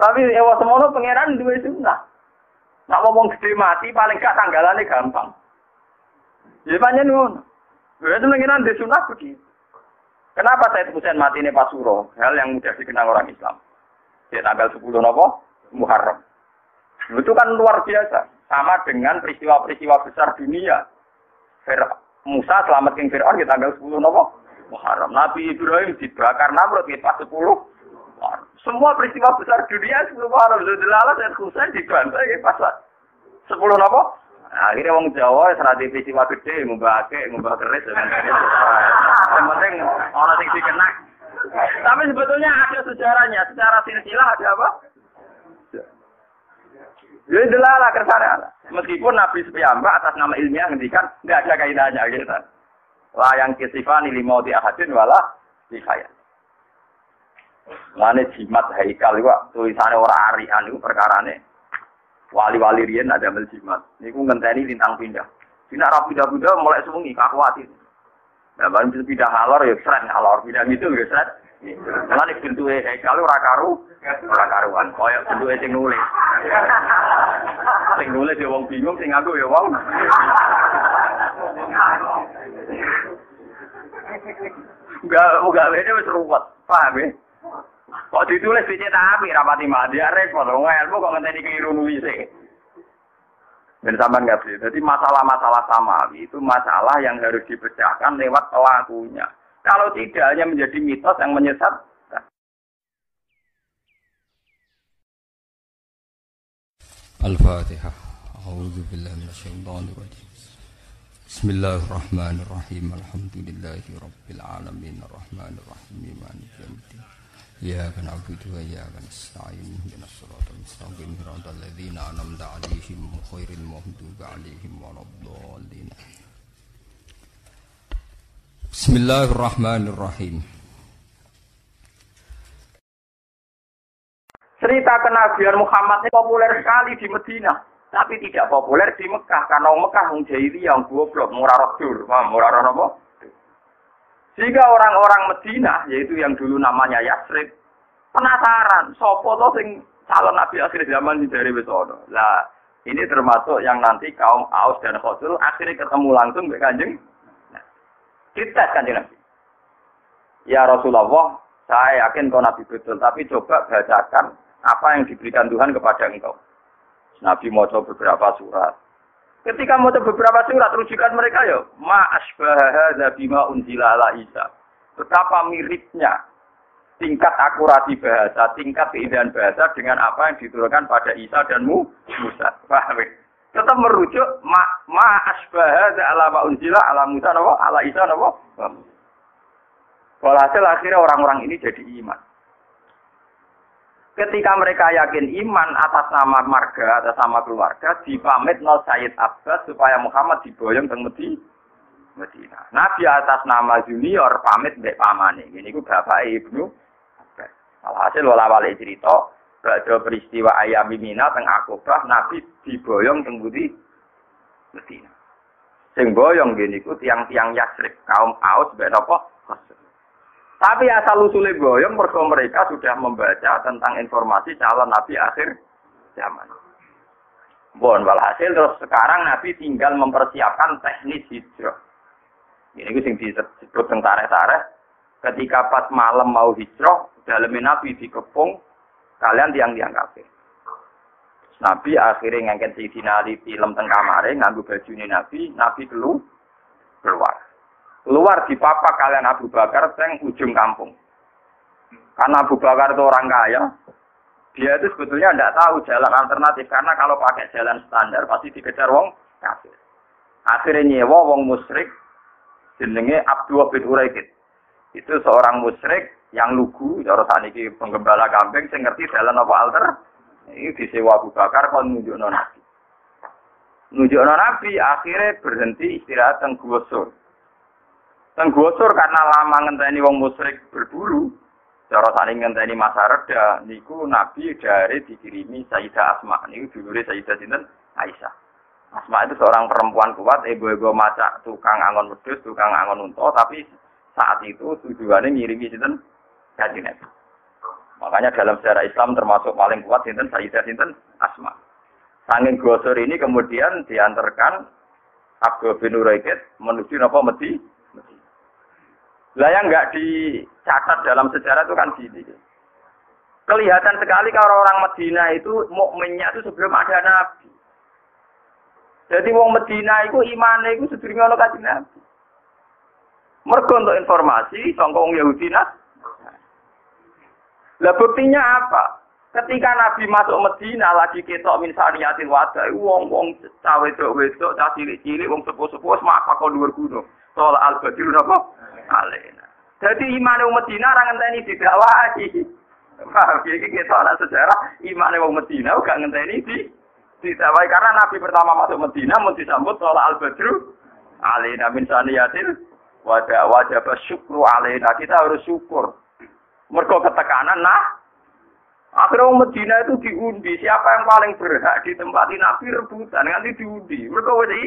Tapi ewa semono pangeran duwe sunnah. Nak ngomong gede mati paling gak tanggalannya gampang. Ya banyak ngono. Berarti pangeran di sunnah begitu. Kenapa saya Husain mati ini Pasuro? Hal yang mudah dikenal orang Islam. Di tanggal 10 nopo Muharram. Itu kan luar biasa. Sama dengan peristiwa-peristiwa besar dunia. Fir Musa selamat ke Fir'aun di tanggal 10 nopo Muharram. Nabi Ibrahim dibakar Namrud di pas 10 Semua peristiwa besar dunia 10 Muharram. Zudilala dan Husain dibantai di pas 10 nopo Nah, akhirnya wong Jawa serati peristiwa gede, ngubah ake, ngubah keris. Yang penting orang yang dikena. Tapi sebetulnya ada sejarahnya. Secara silsilah ada apa? Jadi delala kersane Meskipun Nabi Sepiyamba atas nama ilmiah ngendikan nggak ada kaitannya gitu. Layang kisifani di ahadin wala dikaya. Mana jimat haikal itu tulisannya orang arian itu perkara nih. Wali-wali rian ada meljimat. Ini ku ngenteni lintang pindah. Sina rapi pindah mulai semungi kakuatin. Nah, baru bisa pindah halor ya seret halor pindah gitu ya seret. Mulane bentuke haikal ora karu, ora karuan. Kaya bentuke sing nulis. Sing nulis ya wong bingung, sing aku ya wong. Enggak, enggak beda wis ruwet. Paham ya? Kok ditulis dicetak api rapati mati ya repot. Wong ilmu kok ngenteni keliru nulisnya. Dan sama nggak sih. Jadi masalah-masalah sama itu masalah yang harus dipecahkan lewat pelakunya. Kalau tidak hanya menjadi mitos yang menyesat. Al-Fatihah. A'udzu billahi minasyaitonir rajim. Bismillahirrahmanirrahim. Alhamdulillahi rabbil alamin arrahmanir rahim maliki yaumiddin. Iyyaka na'budu wa iyyaka nasta'in. Ihdinas siratal mustaqim. Siratal ladzina an'amta 'alaihim ghairil maghdubi 'alaihim waladdallin. Bismillahirrahmanirrahim. Cerita kenabian Muhammad ini populer sekali di Medina, tapi tidak populer di Mekah karena Mekah wong jahiliyah yang goblok murah rodur, murah roh apa? Sehingga orang-orang Medina, yaitu yang dulu namanya Yasrib, penasaran, sopo to sing calon nabi akhir zaman di dari Besono. Lah, ini termasuk yang nanti kaum Aus dan Khosul akhirnya ketemu langsung dengan kanjeng kita kan Nabi. Ya Rasulullah, saya yakin kau Nabi betul, tapi coba bacakan apa yang diberikan Tuhan kepada engkau. Nabi mau coba beberapa surat. Ketika mau beberapa surat, rujukan mereka ya, ma asbaha bima unzila ala Isa. Betapa miripnya tingkat akurasi bahasa, tingkat keindahan bahasa dengan apa yang diturunkan pada Isa dan Musa. Paham ya? tetap merujuk ma, ma asbaha ala ma unzila ala Musa nawa ala Isa nawa. Walhasil akhirnya orang-orang ini jadi iman. Ketika mereka yakin iman atas nama marga, atas nama keluarga, dipamit nol Sayyid Abbas supaya Muhammad diboyong ke Medina. Nabi atas nama junior pamit mbek pamane. Ini ku bapak Ibnu Abbas. Alhasil wala wale cerita, Baca peristiwa ayam Mina teng Akobah, Nabi diboyong teng Budi Medina. Sing boyong gini ku tiang-tiang Yasrib, kaum Aus, ben apa? Tapi asal usulnya boyong, mereka mereka sudah membaca tentang informasi calon Nabi akhir zaman. Bon, walhasil terus sekarang Nabi tinggal mempersiapkan teknis hijrah. Ini sing disebut tentara tareh Ketika pas malam mau hijrah, dalam Nabi dikepung, kalian tiang-tiang kafir. Nabi akhirnya ngangkat si Ali film teng kamare nganggu baju Nabi, Nabi kelu keluar. Keluar di papa kalian Abu Bakar teng ujung kampung. Karena Abu Bakar itu orang kaya, dia itu sebetulnya tidak tahu jalan alternatif karena kalau pakai jalan standar pasti dikejar wong kafir. Akhirnya nyewa wong musyrik jenenge Abdullah bin Uraikid. Itu seorang musyrik yang lugu, cara saniki penggembala kambing sing ngerti jalan apa alter. Ini disewa Abu Bakar kon nunjukno Nabi. Nunjukno Nabi akhirnya berhenti istirahat teng Gusur. Teng Gusur karena lama ngenteni wong musyrik berburu. Cara saling ngenteni masa reda niku Nabi dari dikirimi Sayyidah Asma niku dulure Sayyidah sinten Aisyah. Asma itu seorang perempuan kuat, ibu-ibu masak tukang angon wedhus, tukang angon unta, tapi saat itu tujuannya ngirimi sinten Kanjeng. Makanya dalam sejarah Islam termasuk paling kuat sinten Sayyidah sinten Asma. Sanging gosor ini kemudian diantarkan Abdul bin Uraikid menuju napa Medi. Lah yang enggak dicatat dalam sejarah itu kan gini. Kelihatan sekali kalau orang Medina itu mukminnya itu sebelum ada Nabi. Jadi wong Medina itu imannya itu sedurunge ana kanjeng Nabi. Mergo untuk informasi sangka Yahudi nah. Lah buktinya apa? Ketika Nabi masuk Medina lagi ketok min saniyatil wada, wong-wong cawe wedok wedok, cah cilik-cilik, wong sepuh-sepuh maka kok dhuwur gunung. Soal al-Badr napa? Alena. Jadi iman wong Medina ora ngenteni didakwahi. Paham? Iki kita ana sejarah imane wong Medina gak ngenteni di ditawai karena Nabi pertama masuk Medina mau disambut oleh Al Badru alaina min saniyatil wajah wajah syukru alaina kita harus syukur. Mereka ketekanan nah. Akhirnya orang Medina itu diundi. Siapa yang paling berhak ditempati Nabi rebutan? Nanti diundi. Mereka wajah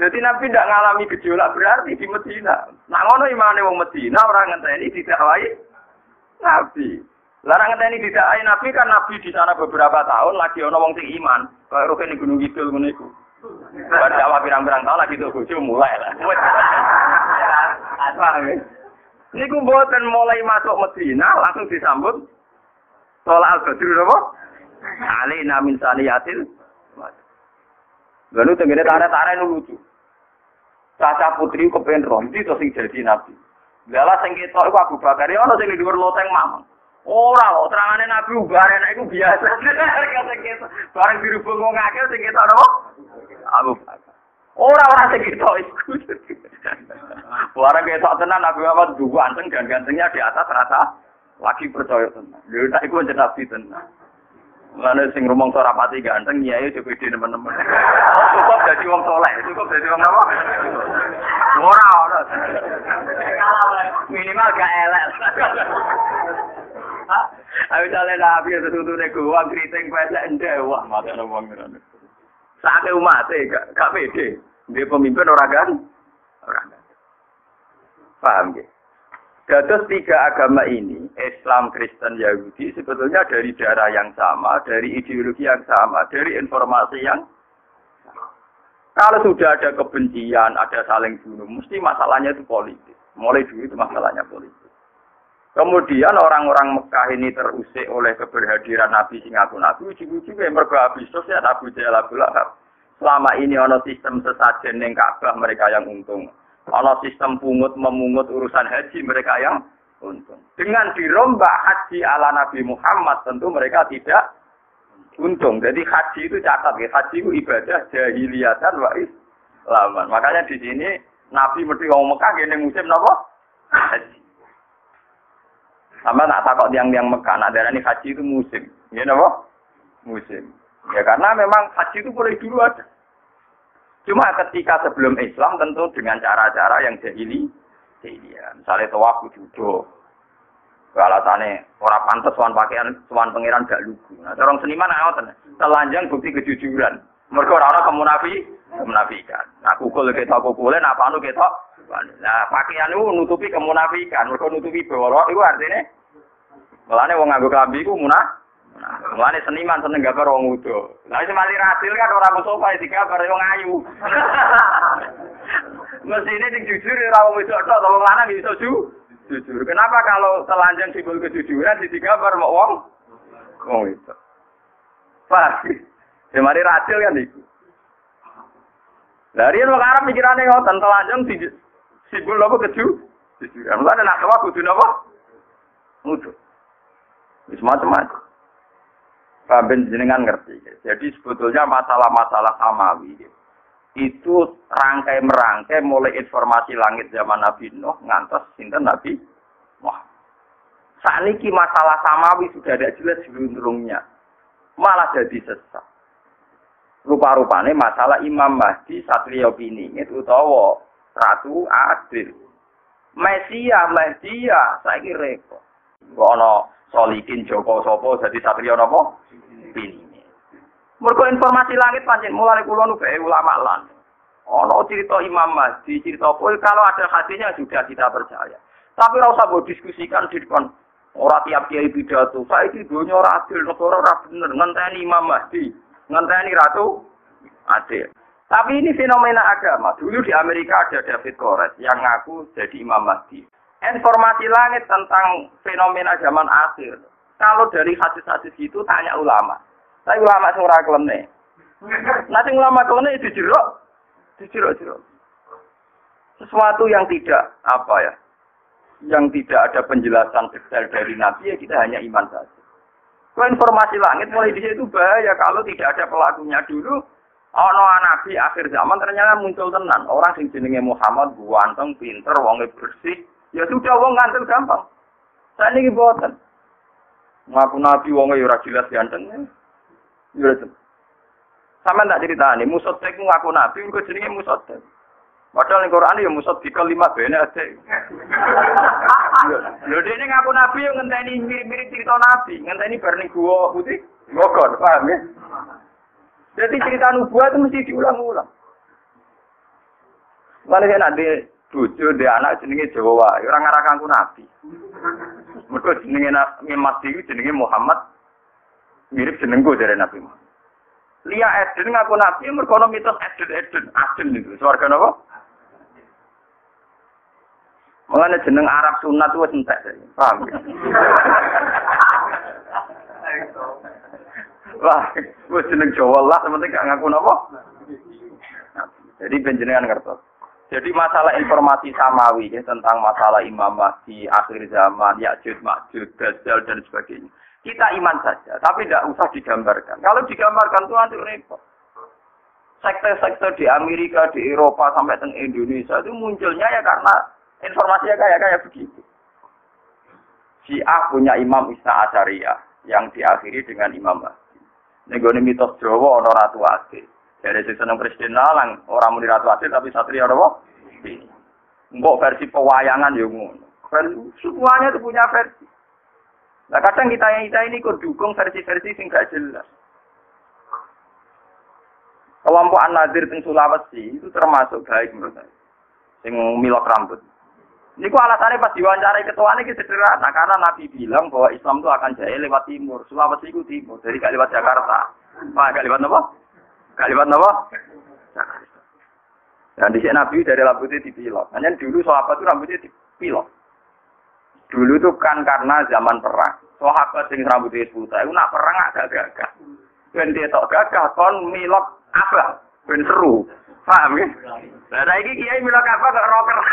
jadi Nabi tidak ngalami gejolak berarti di Medina nah ngono imane wong Medina orang ngenteni ditakwai Nabi ini tidak ayah Nabi kan Nabi di sana beberapa tahun lagi ono wong sing iman. Kayak rukun di Gunung Kidul ngono iku. Bar Jawa pirang-pirang tahun lagi tuh bojo mulai lah. Niku mboten mulai masuk Medina langsung disambut Sholat al-Badr napa? Ali namin saniyatil. Lalu tenggene tare-tare lucu. Caca putri kepen rompi to sing jadi nabi. Lala sing ketok iku Abu Bakar ya ono sing dhuwur loteng mamang. Ora kok terangane Nabi ubare nek iku biasa. Kata kita bareng dirubung wong akeh sing kita napa? Abu Ora ora sing kita iku. Bareng kita tenan Nabi Muhammad dua ganteng dan gantengnya di atas rata lagi percaya tenan. Lha iku jeneng Nabi tenan. Mana sing rumong ora pati ganteng nyai cukup di teman-teman. Cukup jadi wong soleh, cukup jadi wong apa? Ora ora. Minimal gak elek. Ayo jale nabi setutune gua kriting pesek ndek wah mate wong ngono. Sake umat gak gak pede. Dia pemimpin orang kan? Kan. Paham ya? Tiga agama ini, Islam, Kristen, Yahudi, sebetulnya dari darah yang sama, dari ideologi yang sama, dari informasi yang. Kalau sudah ada kebencian, ada saling bunuh, mesti masalahnya itu politik. Mulai dulu itu masalahnya politik. Kemudian orang-orang Mekah ini terusik oleh keberhadiran Nabi sing aku Nabi uji-uji yang mergo habis ya Abu Jahal Abu Lahab. Selama ini ono sistem sesajen ning Ka'bah mereka yang untung. Ono sistem pungut memungut urusan haji mereka yang untung. Dengan dirombak haji ala Nabi Muhammad tentu mereka tidak untung. Jadi haji itu catat ya, haji itu ibadah jahiliyatan wa islaman. Makanya di sini Nabi mesti ngomong Mekah gini musim napa? Haji. Sama nak takut tiang-tiang Mekah, nak darah ini haji itu musim. Ya apa? Musim. Ya karena memang haji itu boleh dulu ada. Cuma ketika sebelum Islam tentu dengan cara-cara yang jahili, ya, misalnya tawaf judo, alasannya orang pantas tuan pakaian tuan pangeran gak lugu. Nah, orang seniman ngoten, telanjang bukti kejujuran. Mereka orang-orang kemunafi, kemunafikan. Nah, kukul kita kukulin, apa anu kita Nah, pakaian itu nutupi kemunafikan. Mereka nutupi borok itu artinya Mulane wong nganggo klambi iku munah. Mulane seniman seneng gambar wong udo. Lah sing mali rasil kan ora sofa digambar wong ayu. Mesine sing jujur ora wong wedok tok, wong lanang iso ju. Jujur. Kenapa kalau telanjang simbol kejujuran digambar mau wong wong itu? Pak, ya mari rasil kan iku. Dari wong Arab pikirane ngoten telanjang simbol apa keju? Jujur. Mulane nak kudu napa? Mutu. Macam-macam. Paham jenengan ngerti. Jadi sebetulnya masalah-masalah samawi itu rangkai merangkai mulai informasi langit zaman Nabi Nuh ngantos sinten Nabi Wah. Saat ini masalah samawi sudah ada jelas sebelumnya. Malah jadi sesat. Rupa-rupanya masalah Imam Mahdi Satrio itu utawa Ratu Adil. Mesia, Mesia, saya kira. Gono solikin Joko Sopo jadi satria nopo ini. Mergo informasi langit pancen mulai kulo nu ulama lan. Ono cerita Imam Mahdi, cerita apa kalau ada hadisnya sudah kita percaya. Tapi ora usah diskusikan di depan Ora tiap kiai pidato, saiki donya ora adil, negara ora bener, ngenteni Imam Mahdi, ngenteni Ratu Adil. Tapi ini fenomena agama. Dulu di Amerika ada David Kores yang ngaku jadi Imam Mahdi. Informasi langit tentang fenomena zaman akhir. Kalau dari hadis-hadis itu tanya ulama. Tapi ulama sing ora. Nanti ulama kelene dijerok, dijerok-jerok. Sesuatu yang tidak apa ya? yang tidak ada penjelasan detail dari Nabi, ya kita hanya iman saja. Kalau informasi langit mulai di situ bahaya kalau tidak ada pelakunya dulu. Ono nabi akhir zaman ternyata muncul tenan orang sing jenenge Muhammad ganteng, pinter, wonge bersih. Ya sudah wong nganteng gampang. Saya ini boten. Ngaku nabi wonge ya ora jelas ganteng. Ya Sama tak cerita musotek ngaku nabi, kok jenenge musotek. Padahal ning Quran ya musad dikal lima bene ade. Lho dene ngaku nabi yo ngenteni mirip-mirip cerita nabi, ngenteni bar ning gua putih. Bogor, paham ya? Jadi cerita nubuah itu mesti diulang-ulang. Mana saya nanti bojo dia anak jenenge Jawa, orang ngarah kangku nabi. Mereka jenenge Nabi Mati jenenge Muhammad mirip jenengku dari Nabi Muhammad. Lia Eden ngaku nabi mereka mitos Eden Eden Eden itu. Suarga apa? Mengenai jeneng Arab sunat itu entek. Paham? Wah, wis jeneng Jawa lah, sementing gak ngaku napa? Jadi penjenengan ngertos. Jadi masalah informasi samawi ya, tentang masalah Imam Mahdi, akhir zaman, Ya'jud, Ma'jud, Dajjal, dan sebagainya. Kita iman saja, tapi tidak usah digambarkan. Kalau digambarkan itu nanti repot. Sekte-sekte di Amerika, di Eropa, sampai ke Indonesia itu munculnya ya karena Informasinya kayak kayak begitu. A punya Imam Isna Asyariah yang diakhiri dengan Imam Mahdi. Nego mitos Jawa ono Ratu Ade. Dari sisi seneng Presiden Nalang orang muni Ratu Ade tapi Satria apa? Mbok versi pewayangan ya ngono. Semuanya itu punya versi. Nah kadang kita yang kita ini kok dukung versi-versi sing gak jelas. Kelompok An-Nadir Sulawesi itu termasuk baik menurut saya. Sing milok rambut. Ini kok alasannya pas diwawancarai ketua ini sederhana karena Nabi bilang bahwa Islam itu akan jaya lewat timur, Sulawesi itu timur, jadi gak lewat Jakarta. Pak, gak lewat apa? Gak lewat apa? Dan di sini Nabi dari rambutnya dipilok. Hanya dulu sahabat itu rambutnya dipilok. Dulu itu kan karena zaman perang. Sahabat sing rambutnya putih, itu nak perang agak gagah. Dan dia tak gagah, kon milok apa? Ben seru. Paham ya? Nah, saiki kiai milok apa kok rocker.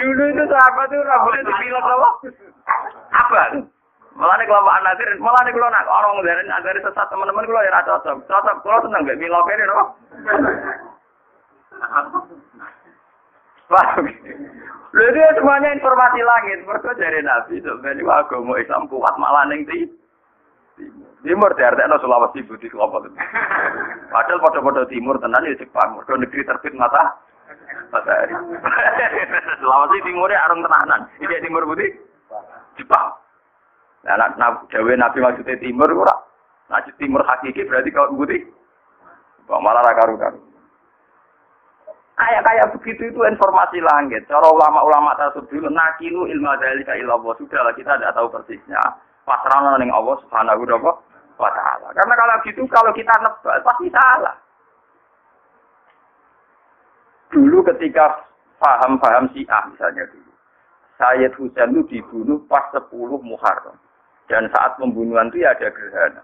Dulu itu sahabat itu rambutnya dipilok apa? Apa? Malah nih kelompok anasir, malah nih kalau nak orang dari dari sesat teman-teman kalau ya cocok, cocok, kalau seneng gak milok ini loh. Lalu semuanya informasi langit, mereka dari Nabi, sebenarnya agama Islam kuat malah nih Timur diartekno Sulawesi Budi kelompok. Padahal pada-pada timur tenan ya Jepang, mergo negeri terbit mata matahari. Sulawesi timurnya arung tenanan. Ini timur Budi Jepang. Nah, nah, nah Jawa Nabi maksudnya timur ora. Nah, timur hakiki berarti kau Budi. Bang malah ra karu-karu. Kayak kayak begitu itu informasi langit. Cara ulama-ulama tersebut nakilu ilmu dari ilallah. Sudahlah kita tidak tahu persisnya pasrah ning Allah Subhanahu wa taala. Karena kalau gitu kalau kita nebak pasti salah. Dulu ketika paham-paham Syiah misalnya dulu. Sayyid Husain itu dibunuh pas 10 Muharram. Dan saat pembunuhan itu ya ada gerhana.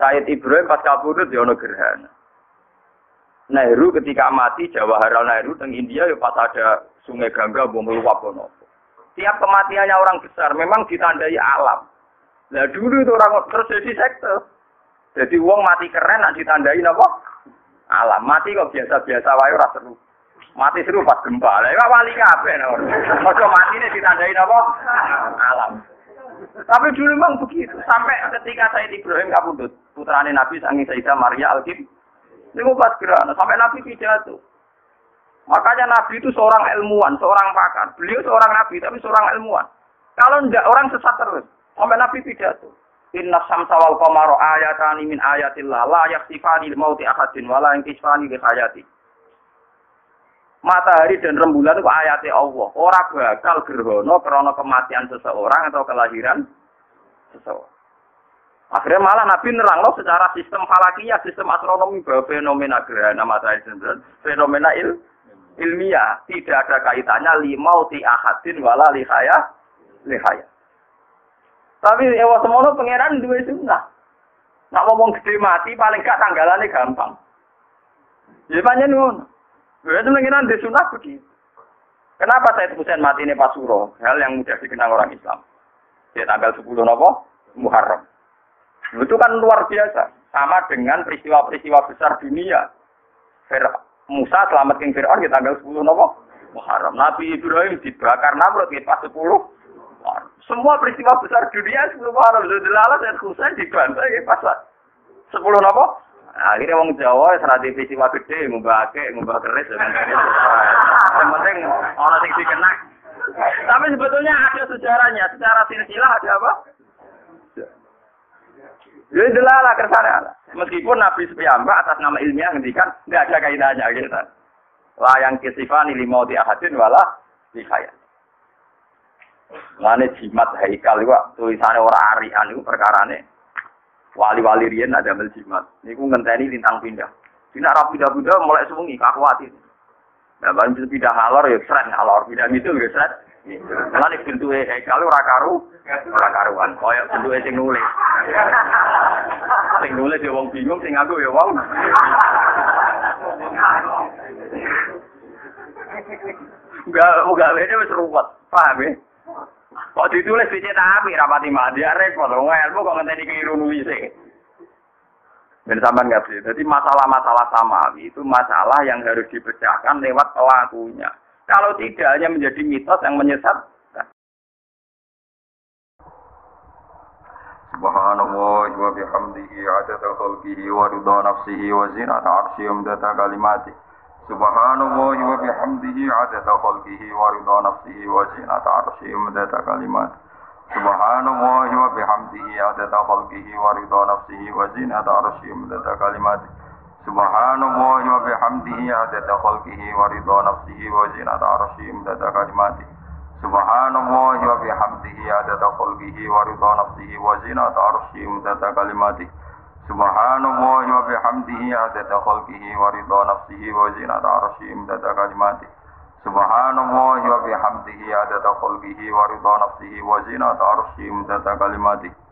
Sayyid Ibrahim pas kabur itu ada gerhana. Nehru ketika mati Jawaharlal Nehru teng India ya pas ada Sungai Gangga bom meluap Tiap kematiannya orang besar memang ditandai alam. Nah dulu itu orang terus jadi sekte. Jadi uang mati keren nak ditandai apa? Alam. Mati kok biasa-biasa wae ora seru. Mati seru pas gempa. Lah ya wali kabeh mati ini ditandai apa? Alam. Tapi dulu memang begitu. Sampai ketika saya Ibrahim kabudut, putrane Nabi sangi Sayyidah Maria Al-Kim. Ini pas gerana. Sampai Nabi pidato. Makanya Nabi itu seorang ilmuwan, seorang pakar. Beliau seorang Nabi, tapi seorang ilmuwan. Kalau tidak orang sesat terus. Sampai Nabi pidato. Inna samsa wal qamara ayatani min ayatillah la yakhsifani mauti ahadin wa la yankisfani li hayati. Matahari dan rembulan itu ayatnya Allah. Orang bakal gerhono karena kematian seseorang atau kelahiran seseorang. Akhirnya malah Nabi nerang loh secara sistem falakiyah, sistem astronomi bahwa fenomena gerhana matahari dan fenomena il, ilmiah tidak ada kaitannya limau ti ahadin wala lihaya lihaya. Tapi ewa semono pangeran dua sunnah. Nak ngomong gede mati paling gak tanggalannya gampang. Ya banyak ngono. Ya mengenai di sunnah begitu. Kenapa saya Husain mati ini Suro? Hal yang mudah dikenal orang Islam. Di tanggal 10 nopo Muharram. Itu kan luar biasa. Sama dengan peristiwa-peristiwa besar dunia. Musa selamat King Fir'aun di tanggal 10 nopo Muharram. Nabi Ibrahim dibakar Namrud di pas 10 Semua peristiwa besar dunia 10 Muharram. Lalu saya Husain dibantai di pas 10 nopo akhirnya wong Jawa serati peristiwa gede ngubah ake ngubah keris yang penting orang sing dikena tapi sebetulnya ada sejarahnya. Secara silsilah ada apa? Ya delala kersane. Meskipun Nabi Sepiyamba atas nama ilmiah ngendikan nggak ada kaitannya gitu. Layang kisifani limau di ahadin wala di kaya. Lane jimat haikal itu tulisannya orang arian itu perkarane wali-wali riyen ada mel jimat. Niku ngenteni lintang pindah. Dina ra pindah-pindah mulai sewengi kakuati. Nah, baru bisa pindah halor ya seret halor, pindah itu ya seret. Lan iki bentuke kalau ora karu, ora karuan. Koyo bentuke sing nulis. Sing nulis ya wong bingung, sing aku ya wong. Enggak, enggak beda wis ruwet. Paham ya? Kok ditulis dicetak api rapati mati ya repot. Wong ilmu kok ngenteni keliru nuwise. Dan sama nggak sih. Jadi masalah-masalah samawi itu masalah yang harus dipecahkan lewat pelakunya. Kalau tidak hanya menjadi mitos yang menyesat. Subhanallah wa bihamdihi adada khalqihi wa ridha nafsihi wa zinata arsyihi wa kalimatihi. Subhanallah wa bihamdihi adada khalqihi wa ridha nafsihi wa zinata arsyihi wa wa bihamdihi adada khalqihi wa ridha nafsihi wa zinata arsyihi wa wa bihamdihi adada khalqihi wa ridha nafsihi wa zinata arsyihi wa kalimat. Subhanallah wa bihamdihi adada khalqihi wa ridha nafsihi wa zinata arsyihi wa kalimat. Subhanallah wa bihamdihi adada khalqihi wa ridha nafsihi wa zinata arsyihi imdada kalimati. Subhanallah